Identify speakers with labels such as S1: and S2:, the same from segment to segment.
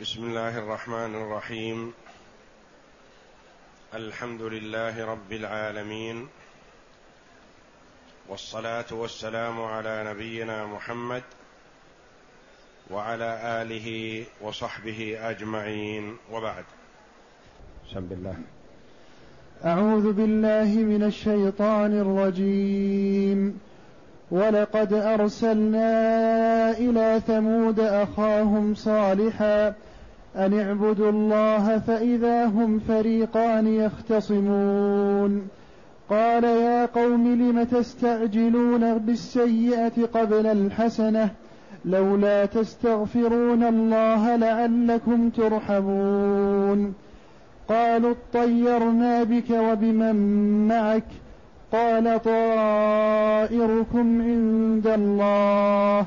S1: بسم الله الرحمن الرحيم الحمد لله رب العالمين والصلاه والسلام على نبينا محمد وعلى اله وصحبه اجمعين وبعد
S2: بسم الله اعوذ بالله من الشيطان الرجيم ولقد ارسلنا الى ثمود اخاهم صالحا أن اعبدوا الله فإذا هم فريقان يختصمون قال يا قوم لم تستعجلون بالسيئة قبل الحسنة لولا تستغفرون الله لعلكم ترحمون قالوا اطيرنا بك وبمن معك قال طائركم عند الله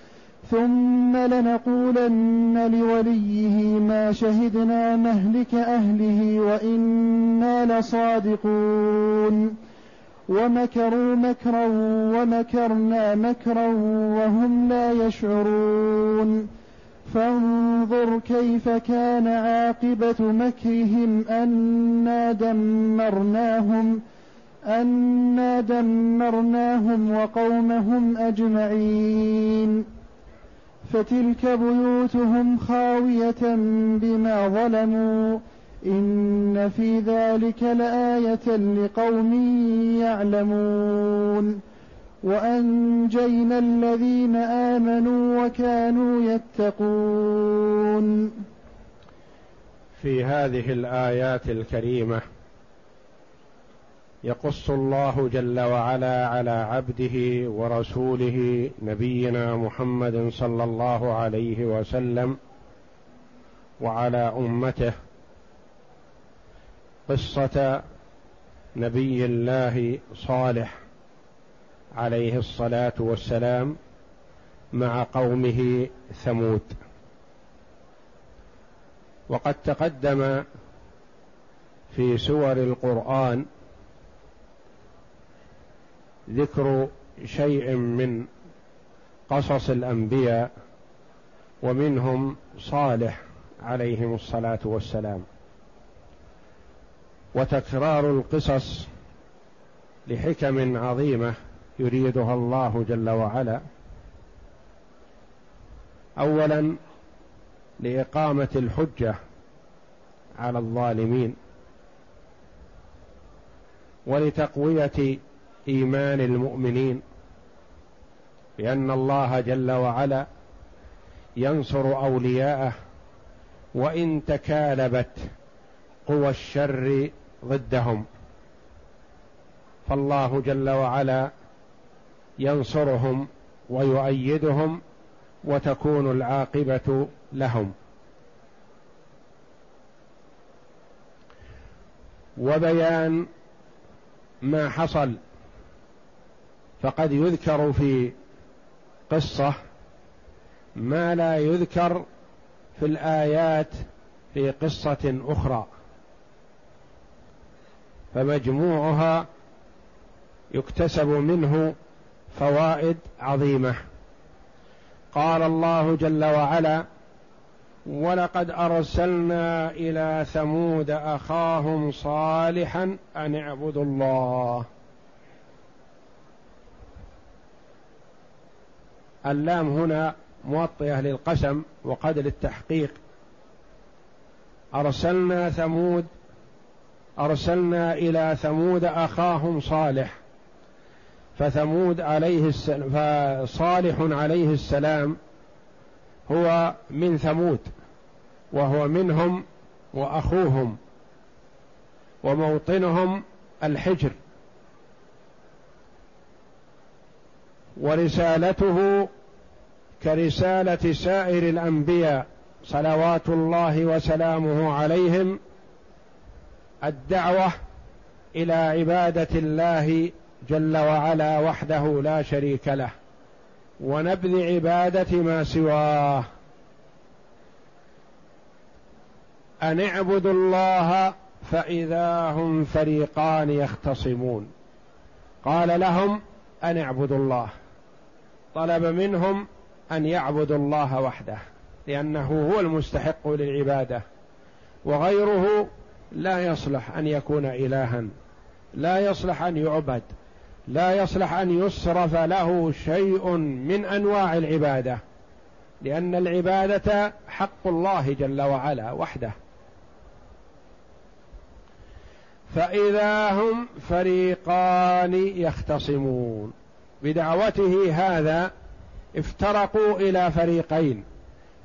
S2: ثم لنقولن لوليه ما شهدنا مهلك اهله وانا لصادقون ومكروا مكرا ومكرنا مكرا وهم لا يشعرون فانظر كيف كان عاقبه مكرهم انا دمرناهم انا دمرناهم وقومهم اجمعين فتلك بيوتهم خاوية بما ظلموا إن في ذلك لآية لقوم يعلمون وأنجينا الذين آمنوا وكانوا يتقون
S1: في هذه الآيات الكريمة يقص الله جل وعلا على عبده ورسوله نبينا محمد صلى الله عليه وسلم وعلى امته قصه نبي الله صالح عليه الصلاه والسلام مع قومه ثمود وقد تقدم في سور القران ذكر شيء من قصص الانبياء ومنهم صالح عليهم الصلاه والسلام وتكرار القصص لحكم عظيمه يريدها الله جل وعلا اولا لاقامه الحجه على الظالمين ولتقويه ايمان المؤمنين لان الله جل وعلا ينصر اولياءه وان تكالبت قوى الشر ضدهم فالله جل وعلا ينصرهم ويؤيدهم وتكون العاقبه لهم وبيان ما حصل فقد يذكر في قصه ما لا يذكر في الايات في قصه اخرى فمجموعها يكتسب منه فوائد عظيمه قال الله جل وعلا ولقد ارسلنا الى ثمود اخاهم صالحا ان اعبدوا الله اللام هنا موطئة للقسم وقد للتحقيق أرسلنا ثمود أرسلنا إلى ثمود أخاهم صالح فثمود عليه السلام فصالح عليه السلام هو من ثمود وهو منهم وأخوهم وموطنهم الحجر ورسالته كرساله سائر الانبياء صلوات الله وسلامه عليهم الدعوه الى عباده الله جل وعلا وحده لا شريك له ونبذ عباده ما سواه ان اعبدوا الله فاذا هم فريقان يختصمون قال لهم ان اعبدوا الله طلب منهم ان يعبدوا الله وحده لانه هو المستحق للعباده وغيره لا يصلح ان يكون الها لا يصلح ان يعبد لا يصلح ان يصرف له شيء من انواع العباده لان العباده حق الله جل وعلا وحده فاذا هم فريقان يختصمون بدعوته هذا افترقوا الى فريقين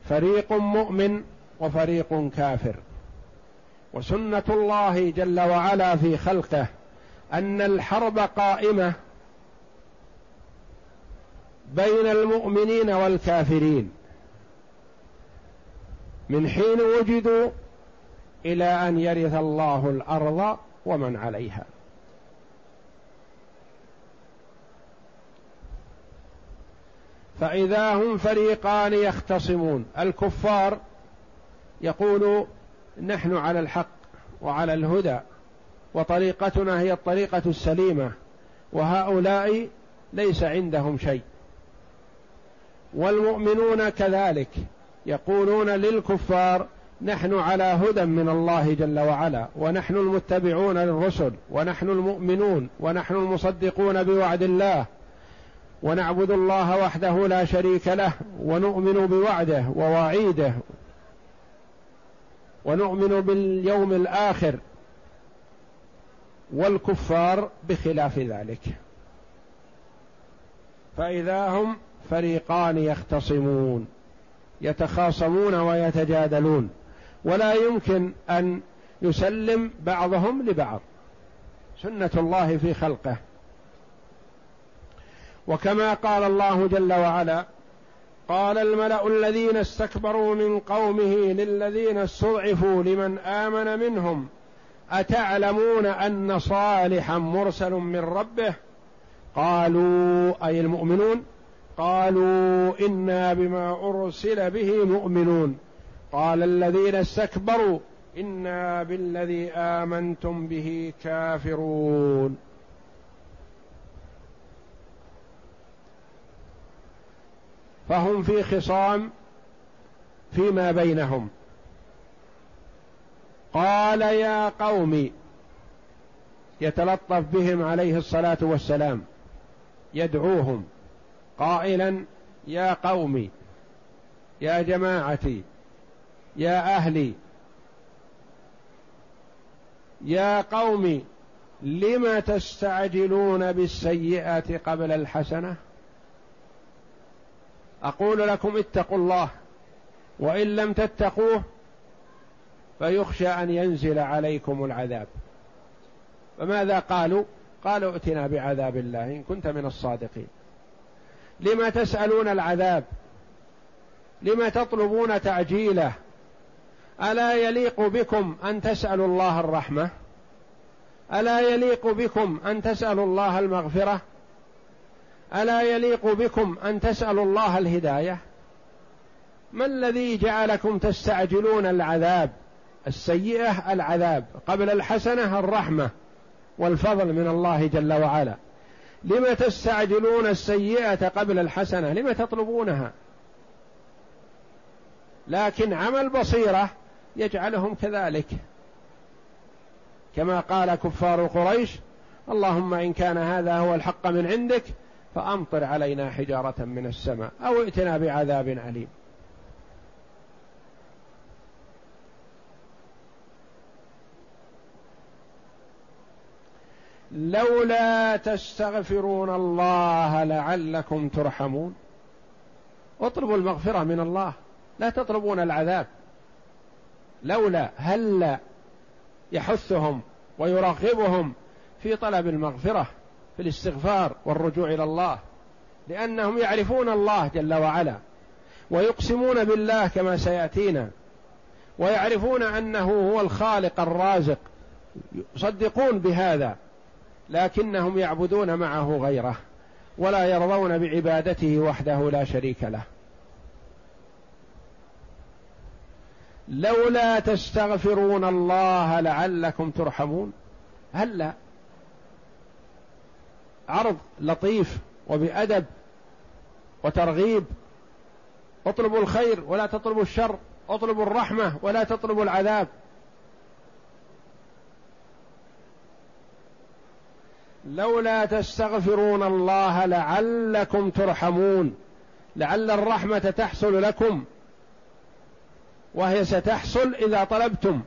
S1: فريق مؤمن وفريق كافر وسنه الله جل وعلا في خلقه ان الحرب قائمه بين المؤمنين والكافرين من حين وجدوا الى ان يرث الله الارض ومن عليها فإذا هم فريقان يختصمون الكفار يقول نحن على الحق وعلى الهدى وطريقتنا هي الطريقة السليمة وهؤلاء ليس عندهم شيء والمؤمنون كذلك يقولون للكفار نحن على هدى من الله جل وعلا ونحن المتبعون للرسل ونحن المؤمنون ونحن المصدقون بوعد الله ونعبد الله وحده لا شريك له ونؤمن بوعده ووعيده ونؤمن باليوم الاخر والكفار بخلاف ذلك فاذا هم فريقان يختصمون يتخاصمون ويتجادلون ولا يمكن ان يسلم بعضهم لبعض سنه الله في خلقه وكما قال الله جل وعلا قال الملا الذين استكبروا من قومه للذين استضعفوا لمن امن منهم اتعلمون ان صالحا مرسل من ربه قالوا اي المؤمنون قالوا انا بما ارسل به مؤمنون قال الذين استكبروا انا بالذي امنتم به كافرون فهم في خصام فيما بينهم قال يا قوم يتلطف بهم عليه الصلاه والسلام يدعوهم قائلا يا قوم يا جماعتي يا اهلي يا قوم لم تستعجلون بالسيئه قبل الحسنه اقول لكم اتقوا الله وان لم تتقوه فيخشى ان ينزل عليكم العذاب فماذا قالوا قالوا ائتنا بعذاب الله ان كنت من الصادقين لما تسالون العذاب لما تطلبون تعجيله الا يليق بكم ان تسالوا الله الرحمه الا يليق بكم ان تسالوا الله المغفره الا يليق بكم ان تسالوا الله الهدايه ما الذي جعلكم تستعجلون العذاب السيئه العذاب قبل الحسنه الرحمه والفضل من الله جل وعلا لم تستعجلون السيئه قبل الحسنه لم تطلبونها لكن عمل بصيره يجعلهم كذلك كما قال كفار قريش اللهم ان كان هذا هو الحق من عندك فأمطر علينا حجارة من السماء أو ائتنا بعذاب أليم لولا تستغفرون الله لعلكم ترحمون اطلبوا المغفرة من الله لا تطلبون العذاب لولا هلا هل يحثهم ويرغبهم في طلب المغفره في الاستغفار والرجوع الى الله لانهم يعرفون الله جل وعلا ويقسمون بالله كما سياتينا ويعرفون انه هو الخالق الرازق يصدقون بهذا لكنهم يعبدون معه غيره ولا يرضون بعبادته وحده لا شريك له لولا تستغفرون الله لعلكم ترحمون هلا هل عرض لطيف وبأدب وترغيب اطلبوا الخير ولا تطلبوا الشر اطلبوا الرحمة ولا تطلبوا العذاب لولا تستغفرون الله لعلكم ترحمون لعل الرحمة تحصل لكم وهي ستحصل إذا طلبتم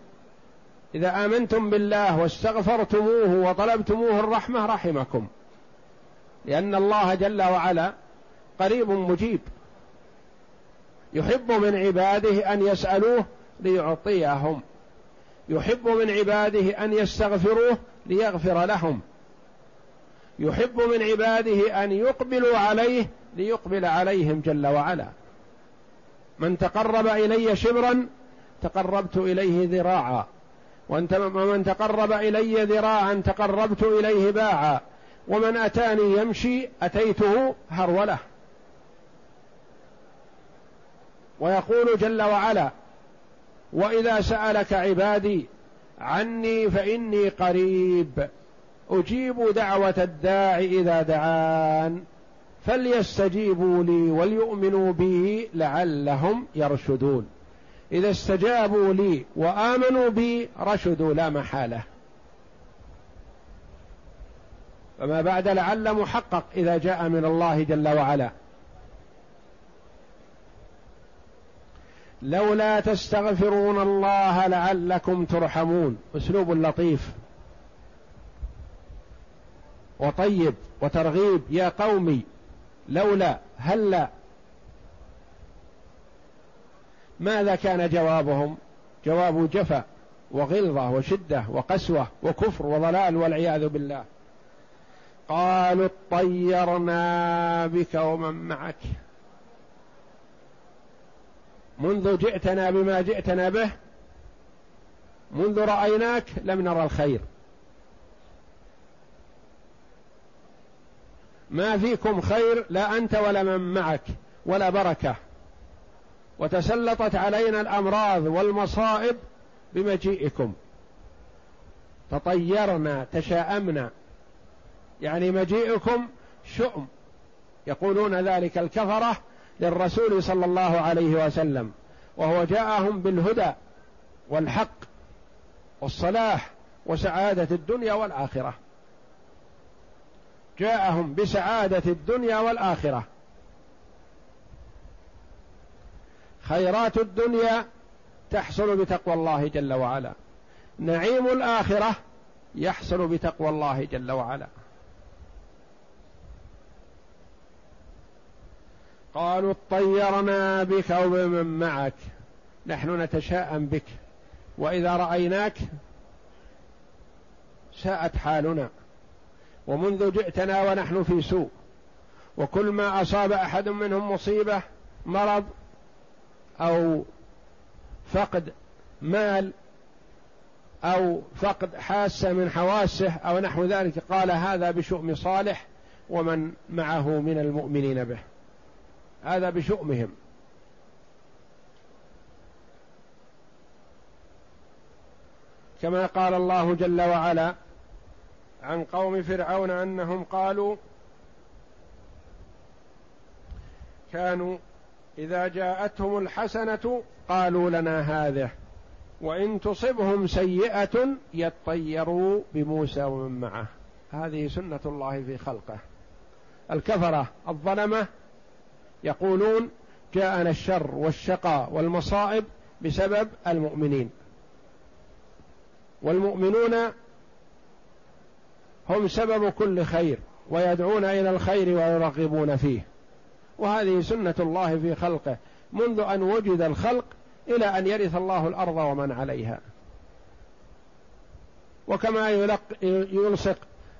S1: إذا آمنتم بالله واستغفرتموه وطلبتموه الرحمة رحمكم لأن الله جل وعلا قريب مجيب يحب من عباده أن يسألوه ليعطيهم يحب من عباده أن يستغفروه ليغفر لهم يحب من عباده أن يقبلوا عليه ليقبل عليهم جل وعلا من تقرب إلي شبرا تقربت إليه ذراعا ومن تقرب إلي ذراعا تقربت إليه باعا ومن أتاني يمشي أتيته هرولة ويقول جل وعلا وإذا سألك عبادي عني فإني قريب أجيب دعوة الداع إذا دعان فليستجيبوا لي وليؤمنوا بي لعلهم يرشدون إذا استجابوا لي وآمنوا بي رشدوا لا محالة فما بعد لعل محقق إذا جاء من الله جل وعلا لولا تستغفرون الله لعلكم ترحمون أسلوب لطيف وطيب وترغيب يا قومي لولا هلا هل ماذا كان جوابهم جواب جفا وغلظه وشده وقسوه وكفر وضلال والعياذ بالله قالوا اطيرنا بك ومن معك منذ جئتنا بما جئتنا به منذ رايناك لم نرى الخير ما فيكم خير لا انت ولا من معك ولا بركه وتسلطت علينا الامراض والمصائب بمجيئكم تطيرنا تشاءمنا يعني مجيئكم شؤم يقولون ذلك الكفره للرسول صلى الله عليه وسلم وهو جاءهم بالهدى والحق والصلاح وسعاده الدنيا والاخره جاءهم بسعاده الدنيا والاخره خيرات الدنيا تحصل بتقوى الله جل وعلا نعيم الاخره يحصل بتقوى الله جل وعلا قالوا اطيرنا بك وبمن معك نحن نتشاءم بك واذا رايناك ساءت حالنا ومنذ جئتنا ونحن في سوء وكل ما اصاب احد منهم مصيبه مرض او فقد مال او فقد حاسه من حواسه او نحو ذلك قال هذا بشؤم صالح ومن معه من المؤمنين به هذا بشؤمهم كما قال الله جل وعلا عن قوم فرعون انهم قالوا كانوا اذا جاءتهم الحسنه قالوا لنا هذه وان تصبهم سيئه يطيروا بموسى ومن معه هذه سنه الله في خلقه الكفره الظلمه يقولون جاءنا الشر والشقاء والمصائب بسبب المؤمنين والمؤمنون هم سبب كل خير ويدعون الى الخير ويرغبون فيه وهذه سنه الله في خلقه منذ ان وجد الخلق الى ان يرث الله الارض ومن عليها وكما يلصق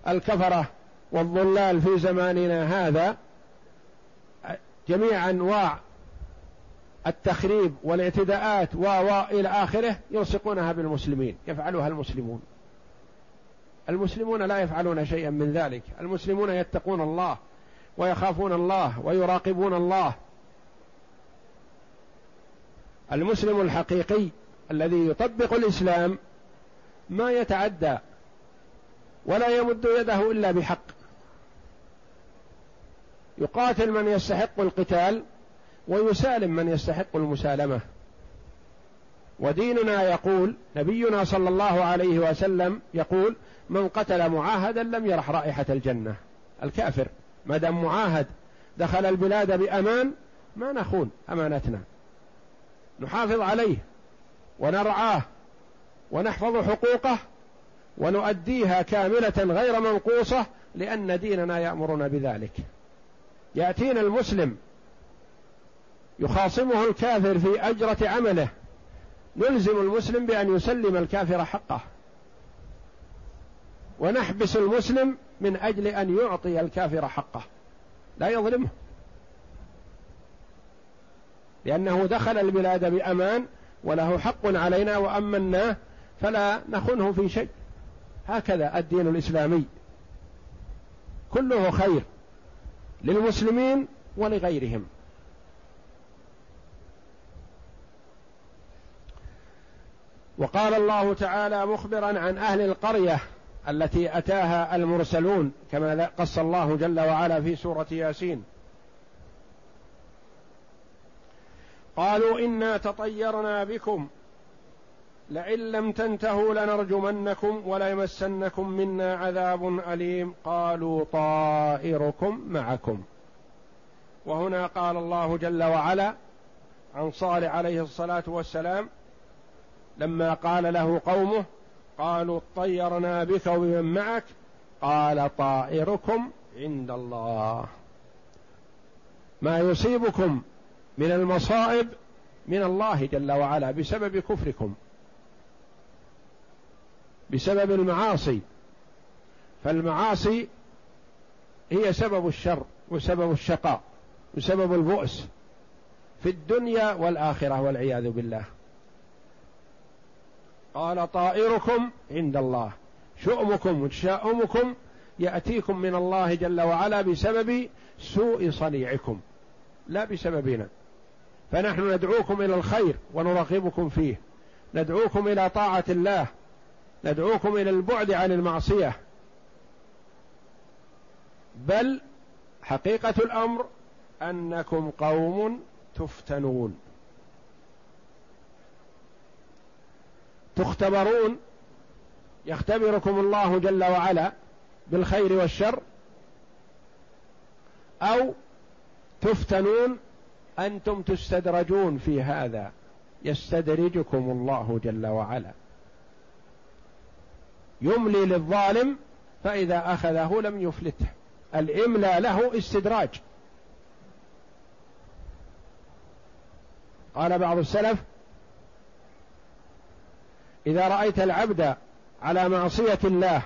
S1: الكفره والضلال في زماننا هذا جميع أنواع التخريب والاعتداءات و إلى آخره يلصقونها بالمسلمين يفعلها المسلمون المسلمون لا يفعلون شيئا من ذلك المسلمون يتقون الله ويخافون الله ويراقبون الله المسلم الحقيقي الذي يطبق الاسلام ما يتعدى ولا يمد يده الا بحق يقاتل من يستحق القتال ويسالم من يستحق المسالمه وديننا يقول نبينا صلى الله عليه وسلم يقول من قتل معاهدا لم يرح رائحه الجنه الكافر ما دام معاهد دخل البلاد بامان ما نخون امانتنا نحافظ عليه ونرعاه ونحفظ حقوقه ونؤديها كامله غير منقوصه لان ديننا يامرنا بذلك يأتينا المسلم يخاصمه الكافر في أجرة عمله نلزم المسلم بأن يسلم الكافر حقه ونحبس المسلم من أجل أن يعطي الكافر حقه لا يظلمه لأنه دخل البلاد بأمان وله حق علينا وأمناه فلا نخنه في شيء هكذا الدين الإسلامي كله خير للمسلمين ولغيرهم وقال الله تعالى مخبرا عن اهل القريه التي اتاها المرسلون كما قص الله جل وعلا في سوره ياسين قالوا انا تطيرنا بكم لئن لم تنتهوا لنرجمنكم وليمسنكم منا عذاب أليم قالوا طائركم معكم وهنا قال الله جل وعلا عن صالح عليه الصلاة والسلام لما قال له قومه قالوا اطيرنا بك وبمن معك قال طائركم عند الله ما يصيبكم من المصائب من الله جل وعلا بسبب كفركم بسبب المعاصي فالمعاصي هي سبب الشر وسبب الشقاء وسبب البؤس في الدنيا والاخره والعياذ بالله قال طائركم عند الله شؤمكم وتشاؤمكم ياتيكم من الله جل وعلا بسبب سوء صنيعكم لا بسببنا فنحن ندعوكم الى الخير ونرغبكم فيه ندعوكم الى طاعه الله ندعوكم الى البعد عن المعصيه بل حقيقه الامر انكم قوم تفتنون تختبرون يختبركم الله جل وعلا بالخير والشر او تفتنون انتم تستدرجون في هذا يستدرجكم الله جل وعلا يملي للظالم فإذا أخذه لم يفلته الإملى له استدراج قال بعض السلف إذا رأيت العبد على معصية الله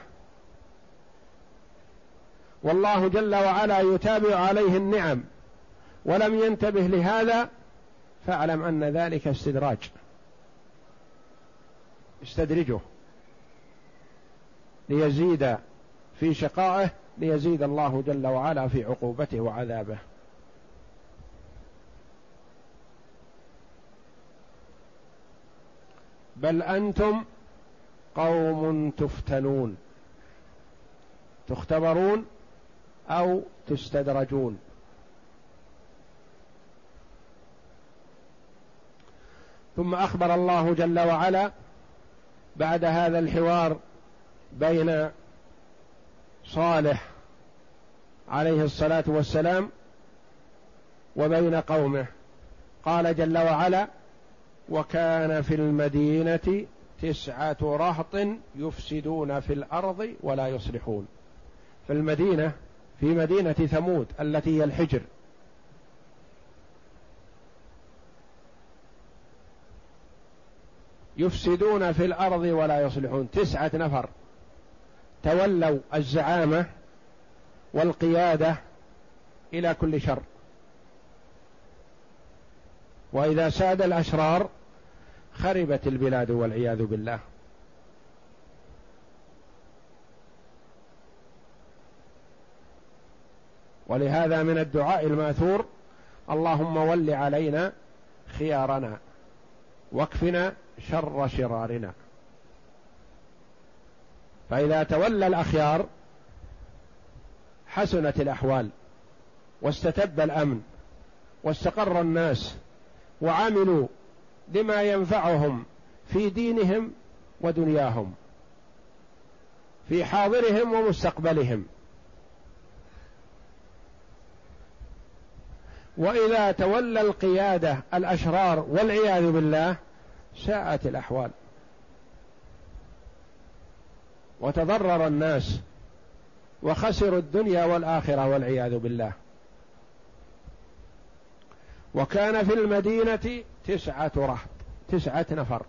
S1: والله جل وعلا يتابع عليه النعم ولم ينتبه لهذا فاعلم أن ذلك استدراج استدرجه ليزيد في شقائه ليزيد الله جل وعلا في عقوبته وعذابه بل انتم قوم تفتنون تختبرون او تستدرجون ثم اخبر الله جل وعلا بعد هذا الحوار بين صالح عليه الصلاه والسلام وبين قومه قال جل وعلا وكان في المدينه تسعه رهط يفسدون في الارض ولا يصلحون في المدينه في مدينه ثمود التي هي الحجر يفسدون في الارض ولا يصلحون تسعه نفر تولوا الزعامه والقياده الى كل شر واذا ساد الاشرار خربت البلاد والعياذ بالله ولهذا من الدعاء الماثور اللهم ول علينا خيارنا واكفنا شر شرارنا فإذا تولى الأخيار حسنت الأحوال واستتب الأمن واستقر الناس وعملوا بما ينفعهم في دينهم ودنياهم في حاضرهم ومستقبلهم واذا تولى القياده الاشرار والعياذ بالله ساءت الاحوال وتضرر الناس وخسروا الدنيا والاخره والعياذ بالله وكان في المدينه تسعه رهط تسعه نفر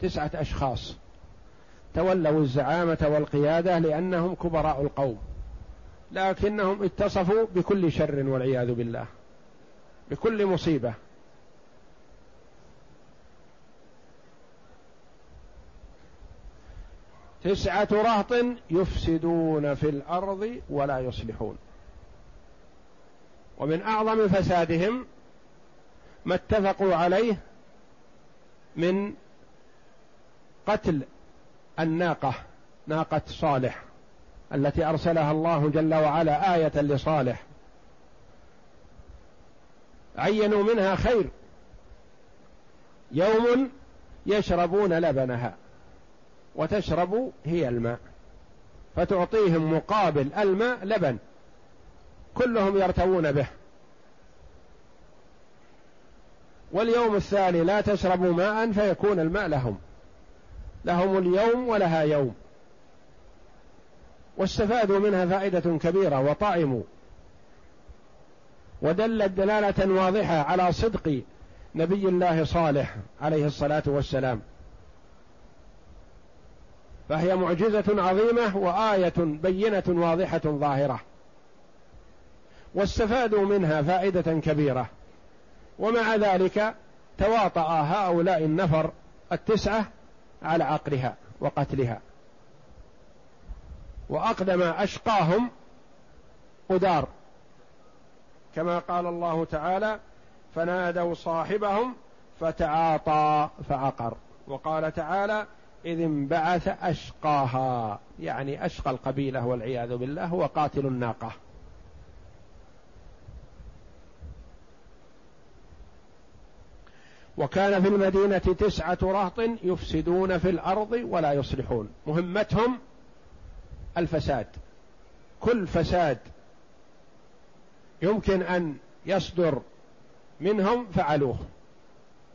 S1: تسعه اشخاص تولوا الزعامه والقياده لانهم كبراء القوم لكنهم اتصفوا بكل شر والعياذ بالله بكل مصيبه تسعة رهط يفسدون في الأرض ولا يصلحون ومن أعظم فسادهم ما اتفقوا عليه من قتل الناقة ناقة صالح التي أرسلها الله جل وعلا آية لصالح عينوا منها خير يوم يشربون لبنها وتشرب هي الماء فتعطيهم مقابل الماء لبن كلهم يرتوون به واليوم الثاني لا تشربوا ماء فيكون الماء لهم لهم اليوم ولها يوم واستفادوا منها فائدة كبيرة وطعموا ودلت دلالة واضحة على صدق نبي الله صالح عليه الصلاة والسلام فهي معجزه عظيمه وايه بينه واضحه ظاهره واستفادوا منها فائده كبيره ومع ذلك تواطا هؤلاء النفر التسعه على عقلها وقتلها واقدم اشقاهم قدار كما قال الله تعالى فنادوا صاحبهم فتعاطى فعقر وقال تعالى إذ انبعث أشقاها يعني أشقى القبيلة والعياذ بالله هو قاتل الناقة وكان في المدينة تسعة رهط يفسدون في الأرض ولا يصلحون مهمتهم الفساد كل فساد يمكن أن يصدر منهم فعلوه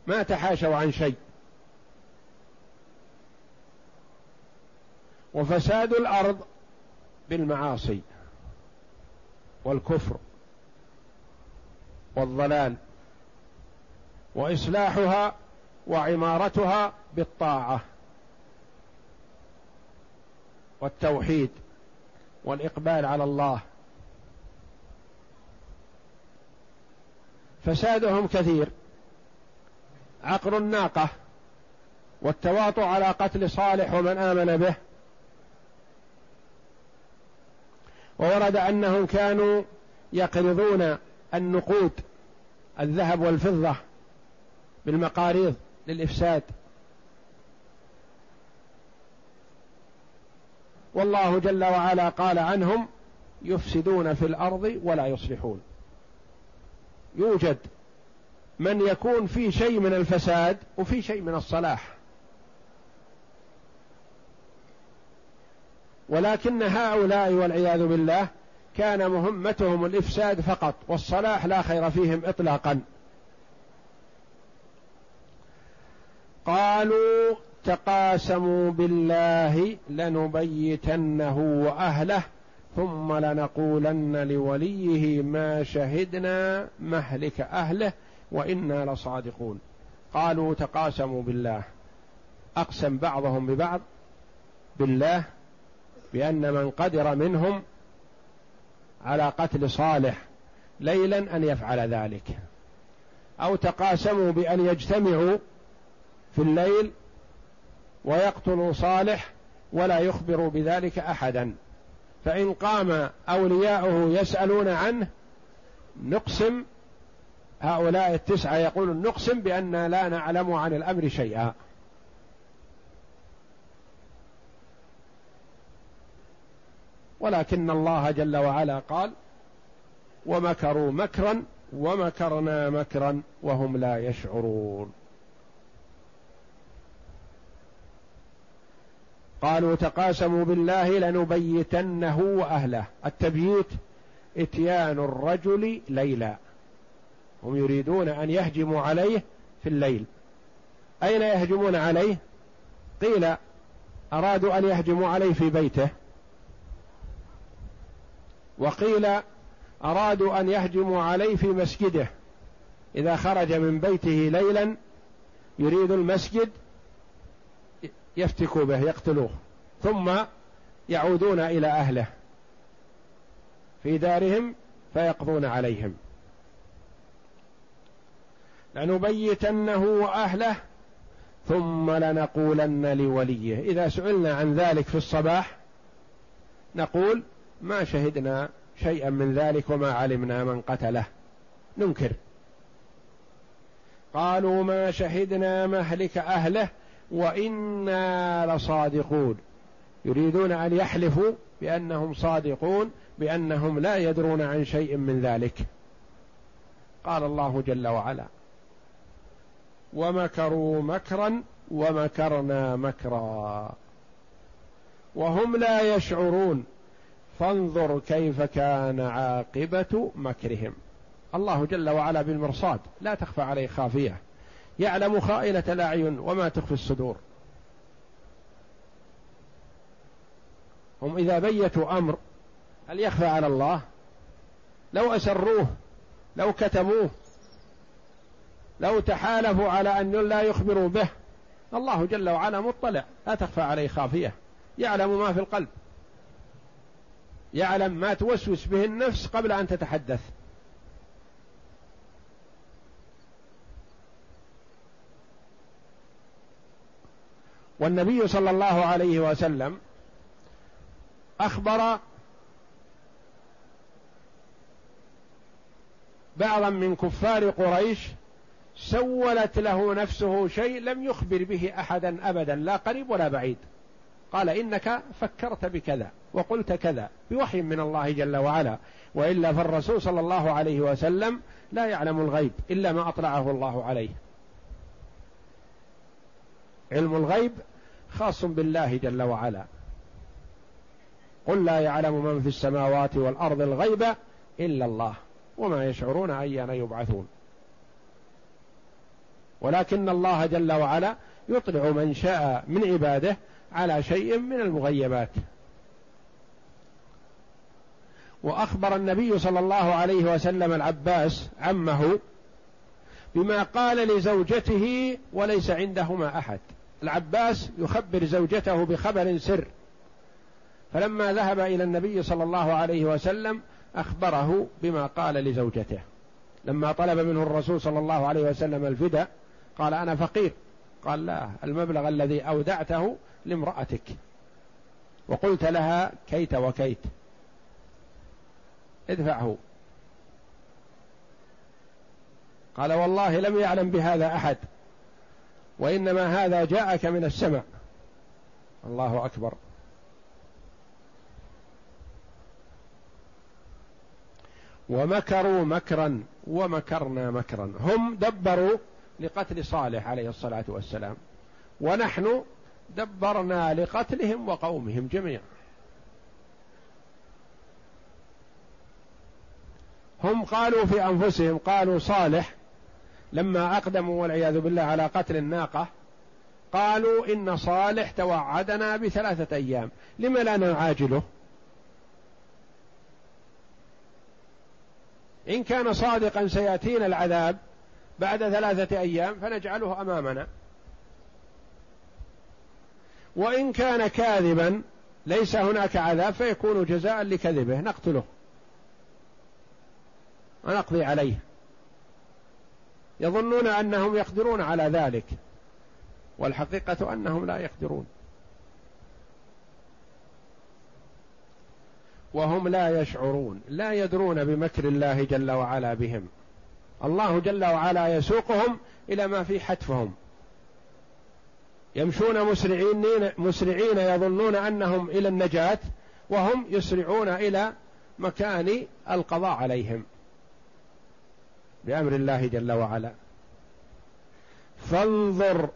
S1: ما تحاشوا عن شيء وفساد الارض بالمعاصي والكفر والضلال واصلاحها وعمارتها بالطاعه والتوحيد والاقبال على الله فسادهم كثير عقر الناقه والتواطؤ على قتل صالح ومن امن به وورد انهم كانوا يقرضون النقود الذهب والفضه بالمقاريض للافساد والله جل وعلا قال عنهم يفسدون في الارض ولا يصلحون يوجد من يكون في شيء من الفساد وفي شيء من الصلاح ولكن هؤلاء والعياذ بالله كان مهمتهم الافساد فقط والصلاح لا خير فيهم اطلاقا قالوا تقاسموا بالله لنبيتنه واهله ثم لنقولن لوليه ما شهدنا مهلك اهله وانا لصادقون قالوا تقاسموا بالله اقسم بعضهم ببعض بالله بأن من قدر منهم على قتل صالح ليلا أن يفعل ذلك أو تقاسموا بأن يجتمعوا في الليل ويقتلوا صالح ولا يخبروا بذلك أحدا فإن قام أولياؤه يسألون عنه نقسم هؤلاء التسعة يقولون نقسم بأننا لا نعلم عن الأمر شيئا ولكن الله جل وعلا قال ومكروا مكرا ومكرنا مكرا وهم لا يشعرون قالوا تقاسموا بالله لنبيتنه واهله التبييت اتيان الرجل ليلا هم يريدون ان يهجموا عليه في الليل اين يهجمون عليه قيل ارادوا ان يهجموا عليه في بيته وقيل أرادوا أن يهجموا عليه في مسجده إذا خرج من بيته ليلا يريد المسجد يفتكوا به يقتلوه ثم يعودون إلى أهله في دارهم فيقضون عليهم لنبيتنه وأهله ثم لنقولن لوليه إذا سئلنا عن ذلك في الصباح نقول ما شهدنا شيئا من ذلك وما علمنا من قتله ننكر قالوا ما شهدنا مهلك اهله وانا لصادقون يريدون ان يحلفوا بانهم صادقون بانهم لا يدرون عن شيء من ذلك قال الله جل وعلا ومكروا مكرا ومكرنا مكرا وهم لا يشعرون فانظر كيف كان عاقبة مكرهم الله جل وعلا بالمرصاد لا تخفى عليه خافية يعلم خائلة الأعين وما تخفي الصدور هم إذا بيتوا أمر هل يخفى على الله لو أسروه لو كتموه لو تحالفوا على أن لا يخبروا به الله جل وعلا مطلع لا تخفى عليه خافية يعلم ما في القلب يعلم ما توسوس به النفس قبل أن تتحدث والنبي صلى الله عليه وسلم أخبر بعضا من كفار قريش سولت له نفسه شيء لم يخبر به أحدا أبدا لا قريب ولا بعيد قال إنك فكرت بكذا وقلت كذا بوحي من الله جل وعلا وإلا فالرسول صلى الله عليه وسلم لا يعلم الغيب إلا ما أطلعه الله عليه علم الغيب خاص بالله جل وعلا قل لا يعلم من في السماوات والارض الغيب الا الله وما يشعرون ايان يبعثون ولكن الله جل وعلا يطلع من شاء من عباده على شيء من المغيبات واخبر النبي صلى الله عليه وسلم العباس عمه بما قال لزوجته وليس عندهما احد العباس يخبر زوجته بخبر سر فلما ذهب الى النبي صلى الله عليه وسلم اخبره بما قال لزوجته لما طلب منه الرسول صلى الله عليه وسلم الفداء قال انا فقير قال لا المبلغ الذي أودعته لامرأتك وقلت لها كيت وكيت ادفعه قال والله لم يعلم بهذا أحد وإنما هذا جاءك من السمع الله أكبر ومكروا مكرا ومكرنا مكرا هم دبروا لقتل صالح عليه الصلاة والسلام ونحن دبرنا لقتلهم وقومهم جميعا هم قالوا في أنفسهم قالوا صالح لما أقدموا والعياذ بالله على قتل الناقة قالوا إن صالح توعدنا بثلاثة أيام لم لا نعاجله إن كان صادقا سيأتينا العذاب بعد ثلاثة أيام فنجعله أمامنا وإن كان كاذبا ليس هناك عذاب فيكون جزاء لكذبه نقتله ونقضي عليه يظنون أنهم يقدرون على ذلك والحقيقة أنهم لا يقدرون وهم لا يشعرون لا يدرون بمكر الله جل وعلا بهم الله جل وعلا يسوقهم الى ما في حتفهم يمشون مسرعين مسرعين يظنون انهم الى النجاه وهم يسرعون الى مكان القضاء عليهم بامر الله جل وعلا فانظر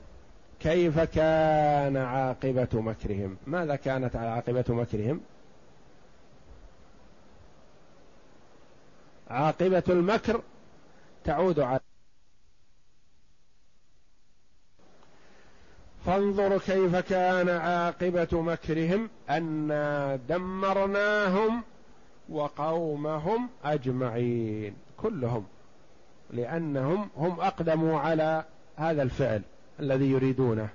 S1: كيف كان عاقبه مكرهم ماذا كانت عاقبه مكرهم عاقبه المكر تعود على فانظر كيف كان عاقبة مكرهم أنا دمرناهم وقومهم أجمعين كلهم لأنهم هم أقدموا على هذا الفعل الذي يريدونه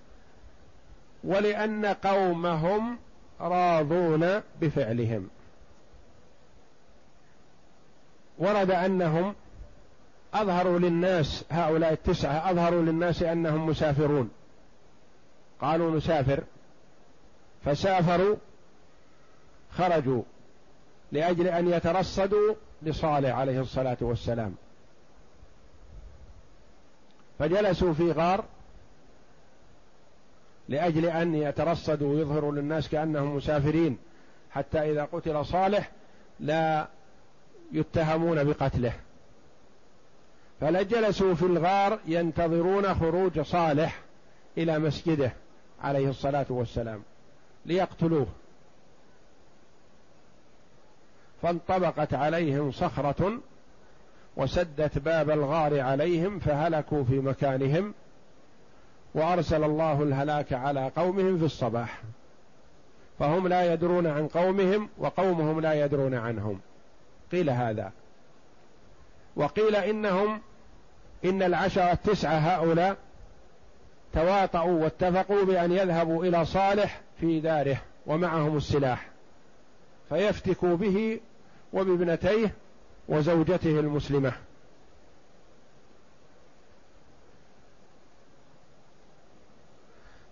S1: ولأن قومهم راضون بفعلهم ورد أنهم أظهروا للناس هؤلاء التسعة أظهروا للناس أنهم مسافرون قالوا نسافر فسافروا خرجوا لأجل أن يترصدوا لصالح عليه الصلاة والسلام فجلسوا في غار لأجل أن يترصدوا ويظهروا للناس كأنهم مسافرين حتى إذا قتل صالح لا يتهمون بقتله فلجلسوا في الغار ينتظرون خروج صالح الى مسجده عليه الصلاه والسلام ليقتلوه فانطبقت عليهم صخره وسدت باب الغار عليهم فهلكوا في مكانهم وارسل الله الهلاك على قومهم في الصباح فهم لا يدرون عن قومهم وقومهم لا يدرون عنهم قيل هذا وقيل إنهم إن العشرة التسعة هؤلاء تواطؤوا واتفقوا بأن يذهبوا إلى صالح في داره ومعهم السلاح فيفتكوا به وبابنتيه وزوجته المسلمه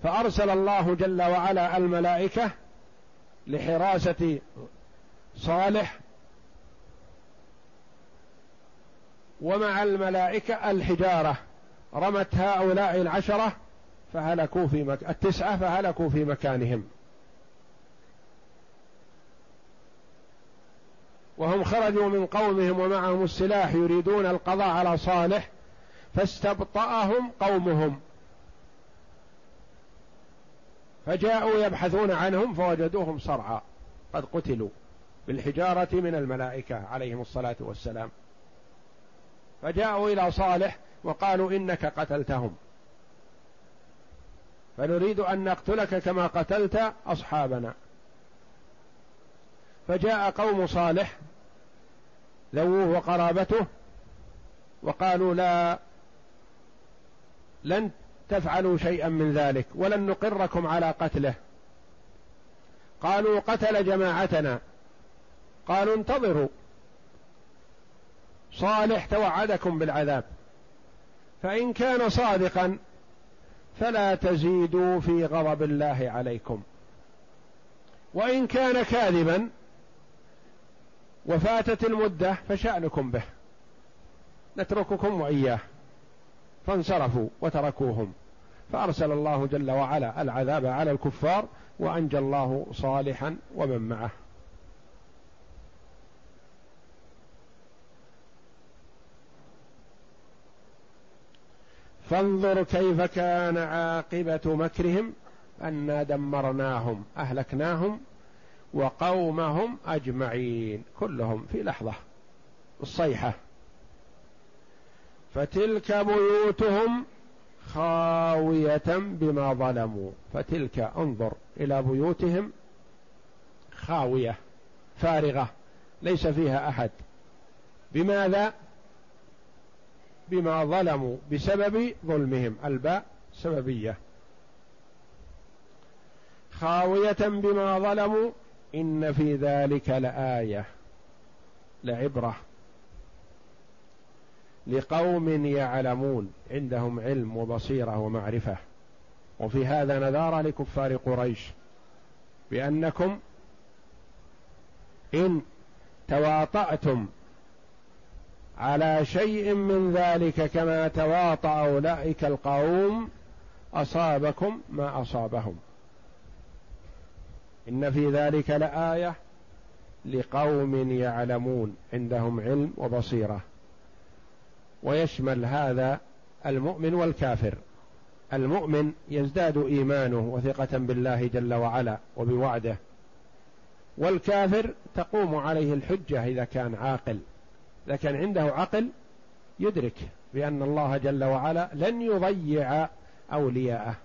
S1: فارسل الله جل وعلا الملائكه لحراسه صالح ومع الملائكة الحجارة رمت هؤلاء العشرة فهلكوا في مك... التسعة فهلكوا في مكانهم وهم خرجوا من قومهم ومعهم السلاح يريدون القضاء على صالح فاستبطأهم قومهم فجاءوا يبحثون عنهم فوجدوهم صرعى قد قتلوا بالحجارة من الملائكة عليهم الصلاة والسلام فجاءوا إلى صالح وقالوا إنك قتلتهم فنريد أن نقتلك كما قتلت أصحابنا فجاء قوم صالح ذووه وقرابته وقالوا لا لن تفعلوا شيئا من ذلك ولن نقركم على قتله قالوا قتل جماعتنا قالوا انتظروا صالح توعدكم بالعذاب فان كان صادقا فلا تزيدوا في غضب الله عليكم وان كان كاذبا وفاتت المده فشانكم به نترككم واياه فانصرفوا وتركوهم فارسل الله جل وعلا العذاب على الكفار وانجى الله صالحا ومن معه فانظر كيف كان عاقبة مكرهم أنا دمرناهم أهلكناهم وقومهم أجمعين كلهم في لحظة الصيحة فتلك بيوتهم خاوية بما ظلموا فتلك انظر إلى بيوتهم خاوية فارغة ليس فيها أحد بماذا بما ظلموا بسبب ظلمهم الباء سببيه خاويه بما ظلموا ان في ذلك لايه لعبره لقوم يعلمون عندهم علم وبصيره ومعرفه وفي هذا نذار لكفار قريش بانكم ان تواطاتم على شيء من ذلك كما تواطأ أولئك القوم أصابكم ما أصابهم إن في ذلك لآية لقوم يعلمون عندهم علم وبصيرة ويشمل هذا المؤمن والكافر المؤمن يزداد إيمانه وثقة بالله جل وعلا وبوعده والكافر تقوم عليه الحجة إذا كان عاقل لكن عنده عقل يدرك بأن الله جل وعلا لن يضيع أولياءه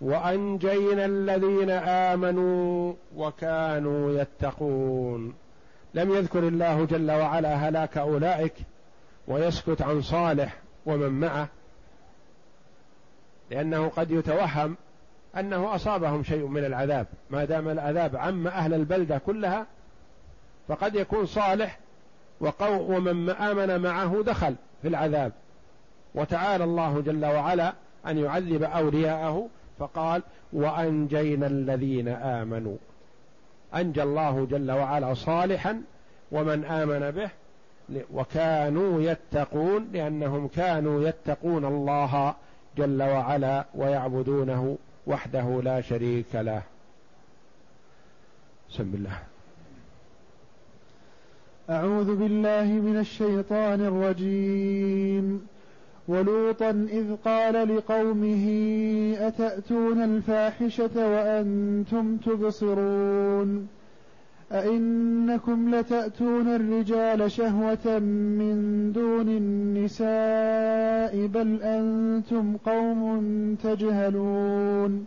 S1: وأنجينا الذين آمنوا وكانوا يتقون لم يذكر الله جل وعلا هلاك أولئك ويسكت عن صالح ومن معه لأنه قد يتوهم أنه أصابهم شيء من العذاب ما دام العذاب عم أهل البلدة كلها فقد يكون صالح ومن آمن معه دخل في العذاب وتعالى الله جل وعلا أن يعذب أولياءه فقال وأنجينا الذين آمنوا أنجى الله جل وعلا صالحا ومن آمن به وكانوا يتقون لأنهم كانوا يتقون الله جل وعلا ويعبدونه وحده لا شريك له بسم الله
S3: أعوذ بالله من الشيطان الرجيم ولوطا إذ قال لقومه أتأتون الفاحشة وأنتم تبصرون أئنكم لتأتون الرجال شهوة من دون النساء بل أنتم قوم تجهلون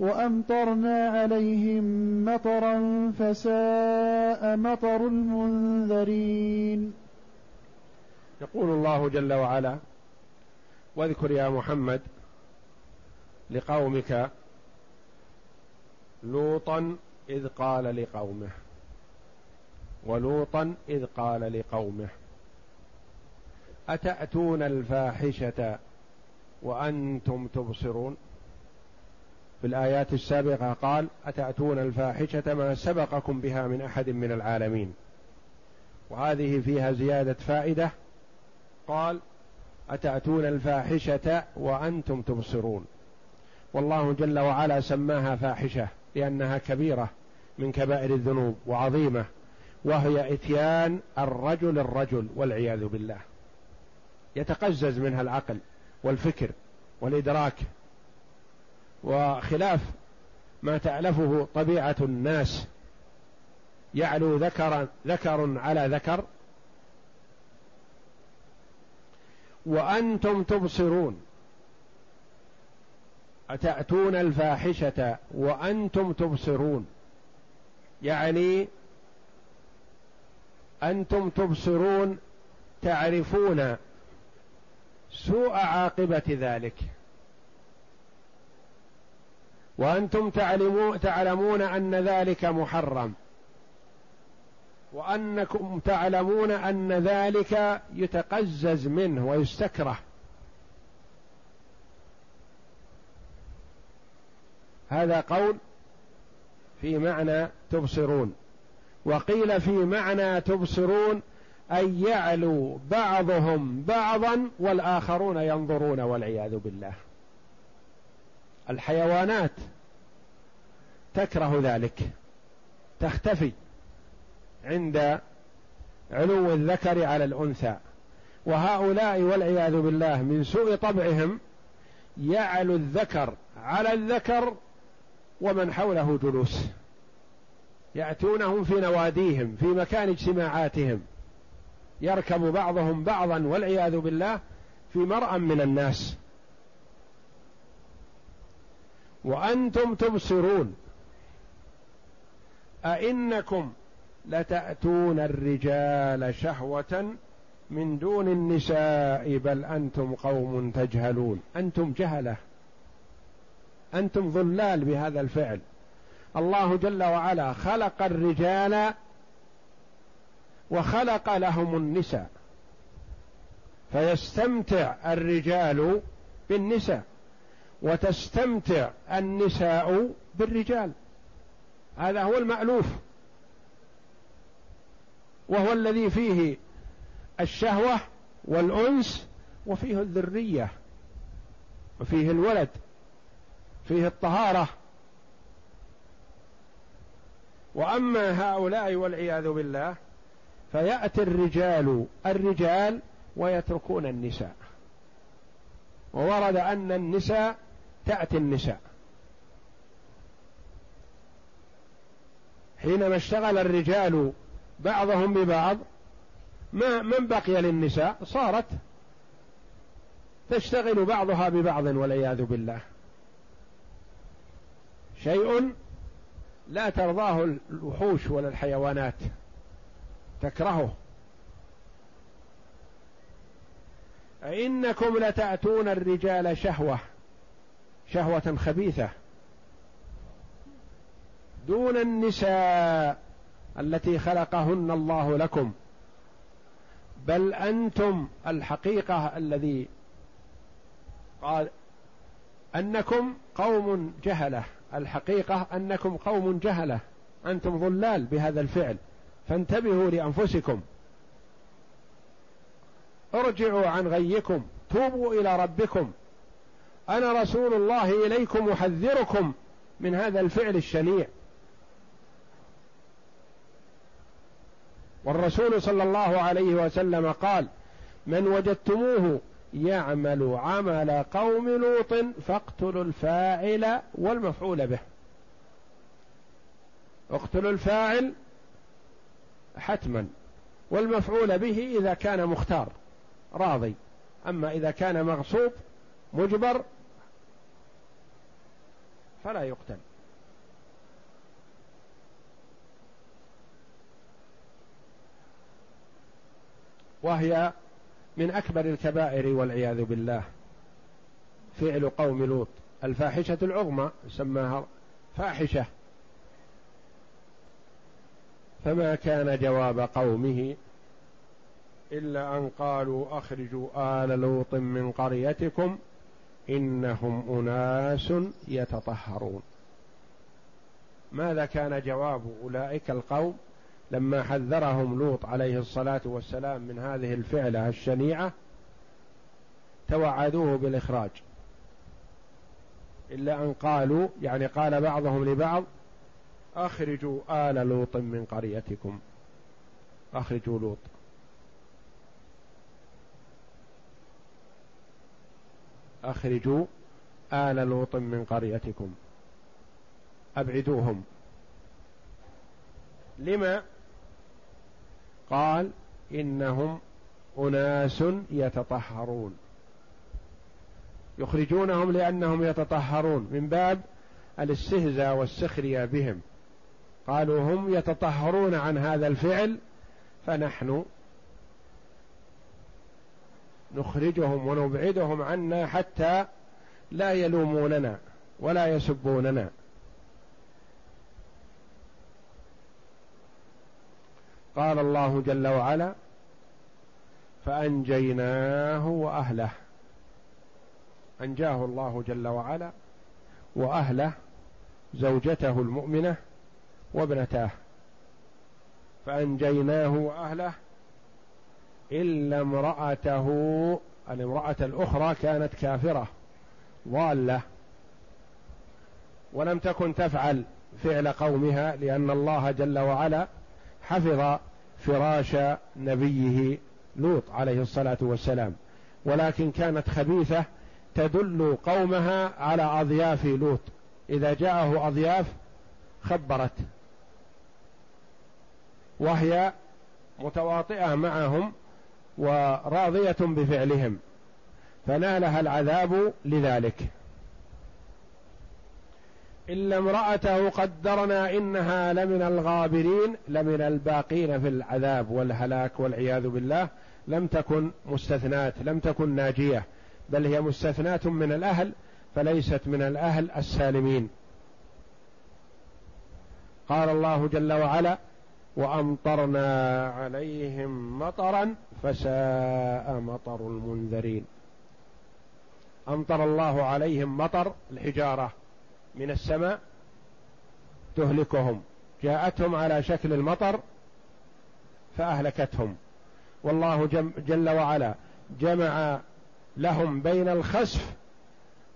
S3: وأمطرنا عليهم مطرا فساء مطر المنذرين
S1: يقول الله جل وعلا واذكر يا محمد لقومك لوطا إذ قال لقومه ولوطا إذ قال لقومه أتأتون الفاحشة وأنتم تبصرون في الآيات السابقة قال أتأتون الفاحشة ما سبقكم بها من أحد من العالمين وهذه فيها زيادة فائدة قال أتأتون الفاحشة وأنتم تبصرون والله جل وعلا سماها فاحشة لأنها كبيرة من كبائر الذنوب وعظيمة وهي إتيان الرجل الرجل والعياذ بالله يتقزز منها العقل والفكر والإدراك وخلاف ما تألفه طبيعة الناس يعلو ذكر ذكر على ذكر وأنتم تبصرون أتأتون الفاحشة وأنتم تبصرون يعني أنتم تبصرون تعرفون سوء عاقبة ذلك وانتم تعلمون ان ذلك محرم وانكم تعلمون ان ذلك يتقزز منه ويستكره هذا قول في معنى تبصرون وقيل في معنى تبصرون أن يعلو بعضهم بعضا والآخرون ينظرون والعياذ بالله الحيوانات تكره ذلك تختفي عند علو الذكر على الانثى وهؤلاء والعياذ بالله من سوء طبعهم يعلو الذكر على الذكر ومن حوله جلوس ياتونهم في نواديهم في مكان اجتماعاتهم يركب بعضهم بعضا والعياذ بالله في مرأى من الناس وانتم تبصرون ائنكم لتاتون الرجال شهوه من دون النساء بل انتم قوم تجهلون انتم جهله انتم ظلال بهذا الفعل الله جل وعلا خلق الرجال وخلق لهم النساء فيستمتع الرجال بالنساء وتستمتع النساء بالرجال هذا هو المألوف وهو الذي فيه الشهوة والأنس وفيه الذرية وفيه الولد فيه الطهارة وأما هؤلاء والعياذ بالله فيأتي الرجال الرجال ويتركون النساء وورد أن النساء تأتي النساء حينما اشتغل الرجال بعضهم ببعض ما من بقي للنساء صارت تشتغل بعضها ببعض والعياذ بالله شيء لا ترضاه الوحوش ولا الحيوانات تكرهه أئنكم لتأتون الرجال شهوة شهوة خبيثة دون النساء التي خلقهن الله لكم بل أنتم الحقيقة الذي قال أنكم قوم جهلة الحقيقة أنكم قوم جهلة أنتم ضلال بهذا الفعل فانتبهوا لأنفسكم ارجعوا عن غيكم توبوا إلى ربكم انا رسول الله اليكم احذركم من هذا الفعل الشنيع والرسول صلى الله عليه وسلم قال من وجدتموه يعمل عمل قوم لوط فاقتلوا الفاعل والمفعول به اقتلوا الفاعل حتما والمفعول به اذا كان مختار راضي اما اذا كان مغصوب مجبر فلا يقتل وهي من اكبر الكبائر والعياذ بالله فعل قوم لوط الفاحشه العظمى سماها فاحشه فما كان جواب قومه الا ان قالوا اخرجوا ال لوط من قريتكم انهم اناس يتطهرون ماذا كان جواب اولئك القوم لما حذرهم لوط عليه الصلاه والسلام من هذه الفعله الشنيعه توعدوه بالاخراج الا ان قالوا يعني قال بعضهم لبعض اخرجوا ال لوط من قريتكم اخرجوا لوط أخرجوا آل لوط من قريتكم أبعدوهم لما قال إنهم أناس يتطهرون يخرجونهم لأنهم يتطهرون من باب الاستهزاء والسخرية بهم قالوا هم يتطهرون عن هذا الفعل فنحن نخرجهم ونبعدهم عنا حتى لا يلوموننا ولا يسبوننا قال الله جل وعلا فانجيناه واهله انجاه الله جل وعلا واهله زوجته المؤمنه وابنتاه فانجيناه واهله إلا امرأته الامرأة الأخرى كانت كافرة ضالة ولم تكن تفعل فعل قومها لأن الله جل وعلا حفظ فراش نبيه لوط عليه الصلاة والسلام ولكن كانت خبيثة تدل قومها على أضياف لوط إذا جاءه أضياف خبرت وهي متواطئة معهم وراضية بفعلهم فنالها العذاب لذلك إلا امرأته قدرنا إنها لمن الغابرين لمن الباقين في العذاب والهلاك والعياذ بالله لم تكن مستثناة لم تكن ناجية بل هي مستثناة من الأهل فليست من الأهل السالمين قال الله جل وعلا وأمطرنا عليهم مطرا فساء مطر المنذرين امطر الله عليهم مطر الحجاره من السماء تهلكهم جاءتهم على شكل المطر فاهلكتهم والله جل وعلا جمع لهم بين الخسف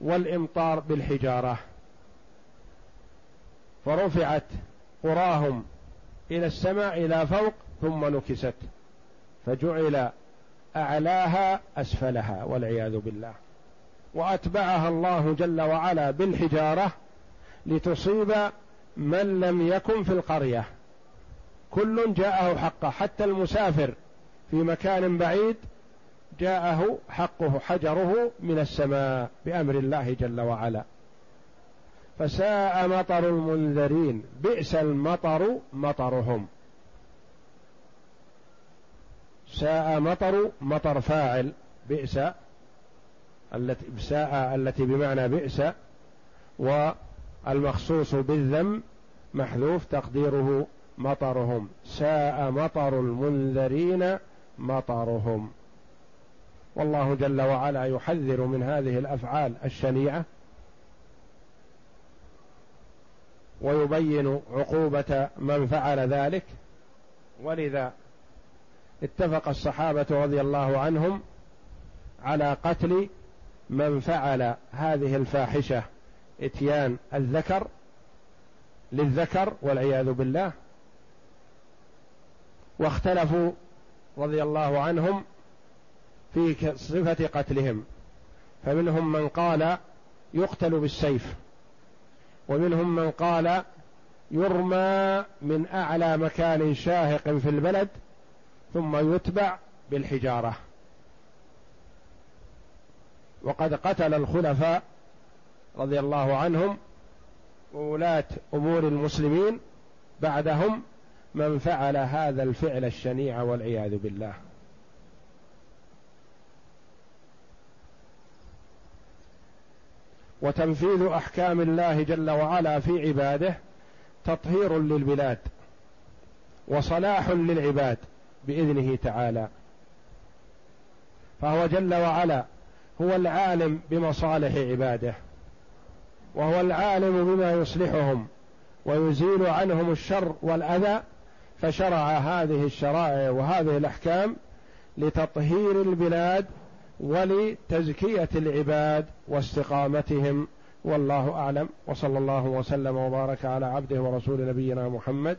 S1: والامطار بالحجاره فرفعت قراهم الى السماء الى فوق ثم نكست فجعل اعلاها اسفلها والعياذ بالله واتبعها الله جل وعلا بالحجاره لتصيب من لم يكن في القريه كل جاءه حقه حتى المسافر في مكان بعيد جاءه حقه حجره من السماء بامر الله جل وعلا فساء مطر المنذرين بئس المطر مطرهم ساء مطر مطر فاعل بئس التي ساء التي بمعنى بئس والمخصوص بالذم محذوف تقديره مطرهم ساء مطر المنذرين مطرهم والله جل وعلا يحذر من هذه الافعال الشنيعه ويبين عقوبه من فعل ذلك ولذا اتفق الصحابة رضي الله عنهم على قتل من فعل هذه الفاحشة إتيان الذكر للذكر والعياذ بالله واختلفوا رضي الله عنهم في صفة قتلهم فمنهم من قال يقتل بالسيف ومنهم من قال يرمى من أعلى مكان شاهق في البلد ثم يتبع بالحجاره وقد قتل الخلفاء رضي الله عنهم وولاة أمور المسلمين بعدهم من فعل هذا الفعل الشنيع والعياذ بالله وتنفيذ أحكام الله جل وعلا في عباده تطهير للبلاد وصلاح للعباد باذنه تعالى فهو جل وعلا هو العالم بمصالح عباده وهو العالم بما يصلحهم ويزيل عنهم الشر والاذى فشرع هذه الشرائع وهذه الاحكام لتطهير البلاد ولتزكيه العباد واستقامتهم والله اعلم وصلى الله وسلم وبارك على عبده ورسول نبينا محمد